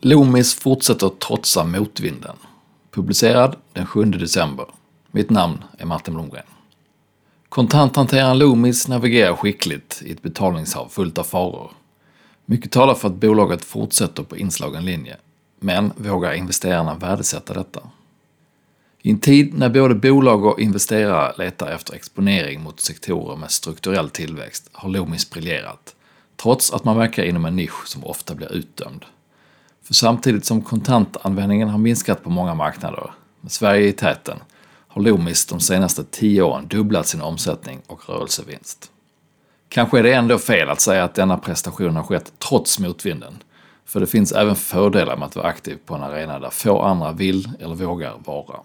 Loomis fortsätter trotsa motvinden. Publicerad den 7 december. Mitt namn är Martin Blomgren. Kontanthanteraren Loomis navigerar skickligt i ett betalningshav fullt av faror. Mycket talar för att bolaget fortsätter på inslagen linje. Men vågar investerarna värdesätta detta? I en tid när både bolag och investerare letar efter exponering mot sektorer med strukturell tillväxt har Loomis briljerat. Trots att man verkar inom en nisch som ofta blir utdömd. För samtidigt som kontantanvändningen har minskat på många marknader, med Sverige i täten, har Loomis de senaste tio åren dubblat sin omsättning och rörelsevinst. Kanske är det ändå fel att säga att denna prestation har skett trots motvinden. För det finns även fördelar med att vara aktiv på en arena där få andra vill eller vågar vara.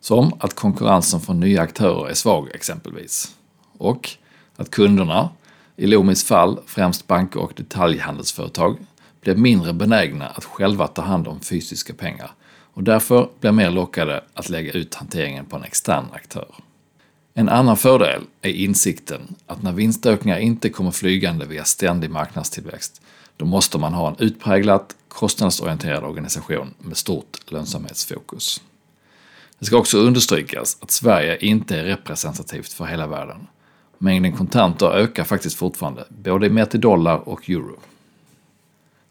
Som att konkurrensen från nya aktörer är svag exempelvis. Och att kunderna, i Loomis fall främst banker och detaljhandelsföretag, blir mindre benägna att själva ta hand om fysiska pengar och därför blir mer lockade att lägga ut hanteringen på en extern aktör. En annan fördel är insikten att när vinstökningar inte kommer flygande via ständig marknadstillväxt, då måste man ha en utpräglat kostnadsorienterad organisation med stort lönsamhetsfokus. Det ska också understrykas att Sverige inte är representativt för hela världen. Mängden kontanter ökar faktiskt fortfarande, både mätt i dollar och euro.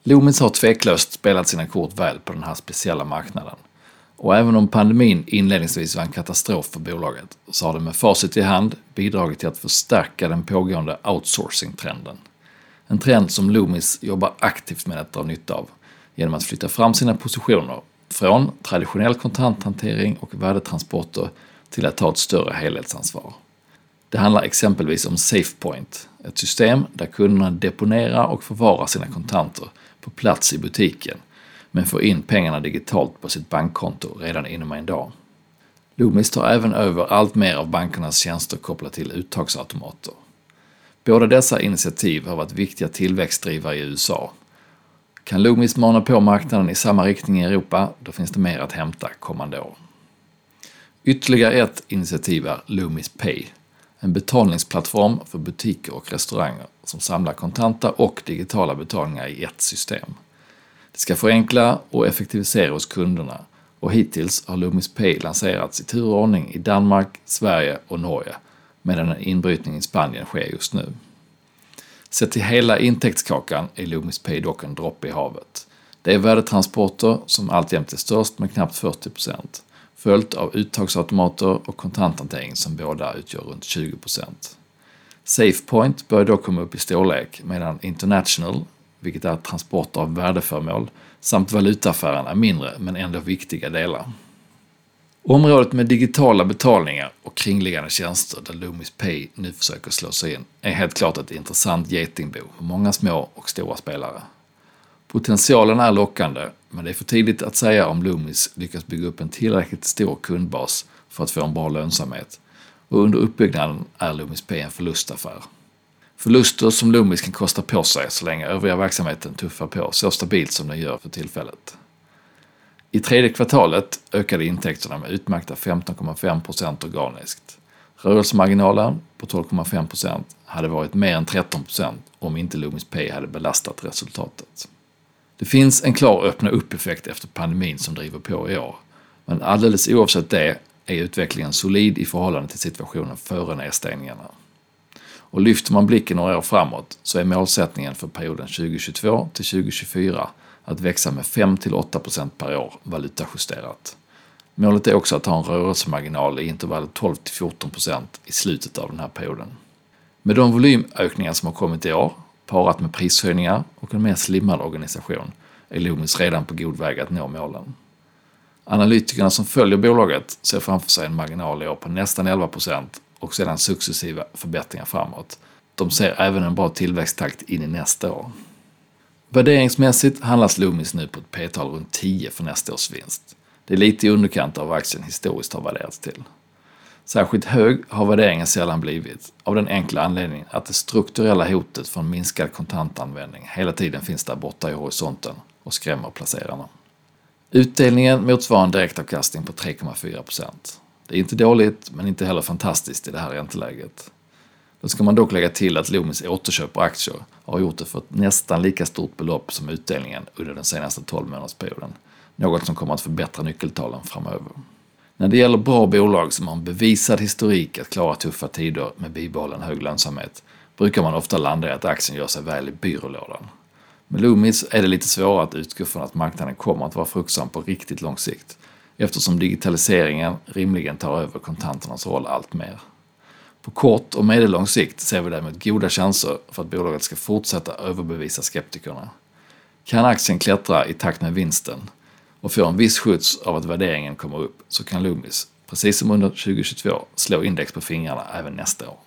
Loomis har tveklöst spelat sina kort väl på den här speciella marknaden. Och även om pandemin inledningsvis var en katastrof för bolaget så har det med facit i hand bidragit till att förstärka den pågående outsourcing-trenden. En trend som Loomis jobbar aktivt med att dra nytta av genom att flytta fram sina positioner från traditionell kontanthantering och värdetransporter till att ta ett större helhetsansvar. Det handlar exempelvis om SafePoint, ett system där kunderna deponerar och förvarar sina kontanter på plats i butiken men får in pengarna digitalt på sitt bankkonto redan inom en dag. Loomis tar även över allt mer av bankernas tjänster kopplat till uttagsautomater. Båda dessa initiativ har varit viktiga tillväxtdrivare i USA. Kan Loomis mana på marknaden i samma riktning i Europa, då finns det mer att hämta kommande år. Ytterligare ett initiativ är Loomis Pay, en betalningsplattform för butiker och restauranger som samlar kontanta och digitala betalningar i ett system. Det ska förenkla och effektivisera hos kunderna och hittills har Loomis Pay lanserats i turordning i Danmark, Sverige och Norge medan en inbrytning i Spanien sker just nu. Sett till hela intäktskakan är Loomis Pay dock en droppe i havet. Det är värdetransporter som alltjämt är störst med knappt 40 följt av uttagsautomater och kontanthantering som båda utgör runt 20% SafePoint börjar då komma upp i storlek medan International, vilket är transport av värdeföremål, samt valutaaffären är mindre men ändå viktiga delar. Området med digitala betalningar och kringliggande tjänster där Loomis Pay nu försöker slå sig in är helt klart ett intressant getingbo för många små och stora spelare. Potentialen är lockande, men det är för tidigt att säga om Loomis lyckas bygga upp en tillräckligt stor kundbas för att få en bra lönsamhet. Och under uppbyggnaden är Loomis P en förlustaffär. Förluster som Loomis kan kosta på sig så länge övriga verksamheten tuffar på så stabilt som den gör för tillfället. I tredje kvartalet ökade intäkterna med utmärkta 15,5% organiskt. Rörelsemarginalen på 12,5% hade varit mer än 13% om inte Loomis P hade belastat resultatet. Det finns en klar öppna upp-effekt efter pandemin som driver på i år. Men alldeles oavsett det är utvecklingen solid i förhållande till situationen före nedstängningarna. Och lyfter man blicken några år framåt så är målsättningen för perioden 2022 till 2024 att växa med 5-8% per år valutajusterat. Målet är också att ha en rörelsemarginal i intervallet 12-14% i slutet av den här perioden. Med de volymökningar som har kommit i år parat med prishöjningar och en mer slimmad organisation är Loomis redan på god väg att nå målen. Analytikerna som följer bolaget ser framför sig en marginal i år på nästan 11% och sedan successiva förbättringar framåt. De ser även en bra tillväxttakt in i nästa år. Värderingsmässigt handlas Loomis nu på ett p-tal runt 10 för nästa års vinst. Det är lite i underkant av vad aktien historiskt har värderats till. Särskilt hög har värderingen sällan blivit, av den enkla anledningen att det strukturella hotet från minskad kontantanvändning hela tiden finns där borta i horisonten och skrämmer placerarna. Utdelningen motsvarar en direktavkastning på 3,4% Det är inte dåligt, men inte heller fantastiskt i det här ränteläget. Då ska man dock lägga till att Loomis återköper aktier har gjort det för ett nästan lika stort belopp som utdelningen under den senaste 12 månadersperioden. Något som kommer att förbättra nyckeltalen framöver. När det gäller bra bolag som har en bevisad historik att klara tuffa tider med bibehållen hög lönsamhet brukar man ofta landa i att aktien gör sig väl i byrålådan. Med Loomis är det lite svårare att utgå från att marknaden kommer att vara fruktsam på riktigt lång sikt eftersom digitaliseringen rimligen tar över kontanternas roll allt mer. På kort och medellång sikt ser vi däremot goda chanser för att bolaget ska fortsätta överbevisa skeptikerna. Kan aktien klättra i takt med vinsten och får en viss skjuts av att värderingen kommer upp så kan Loomis, precis som under 2022, slå index på fingrarna även nästa år.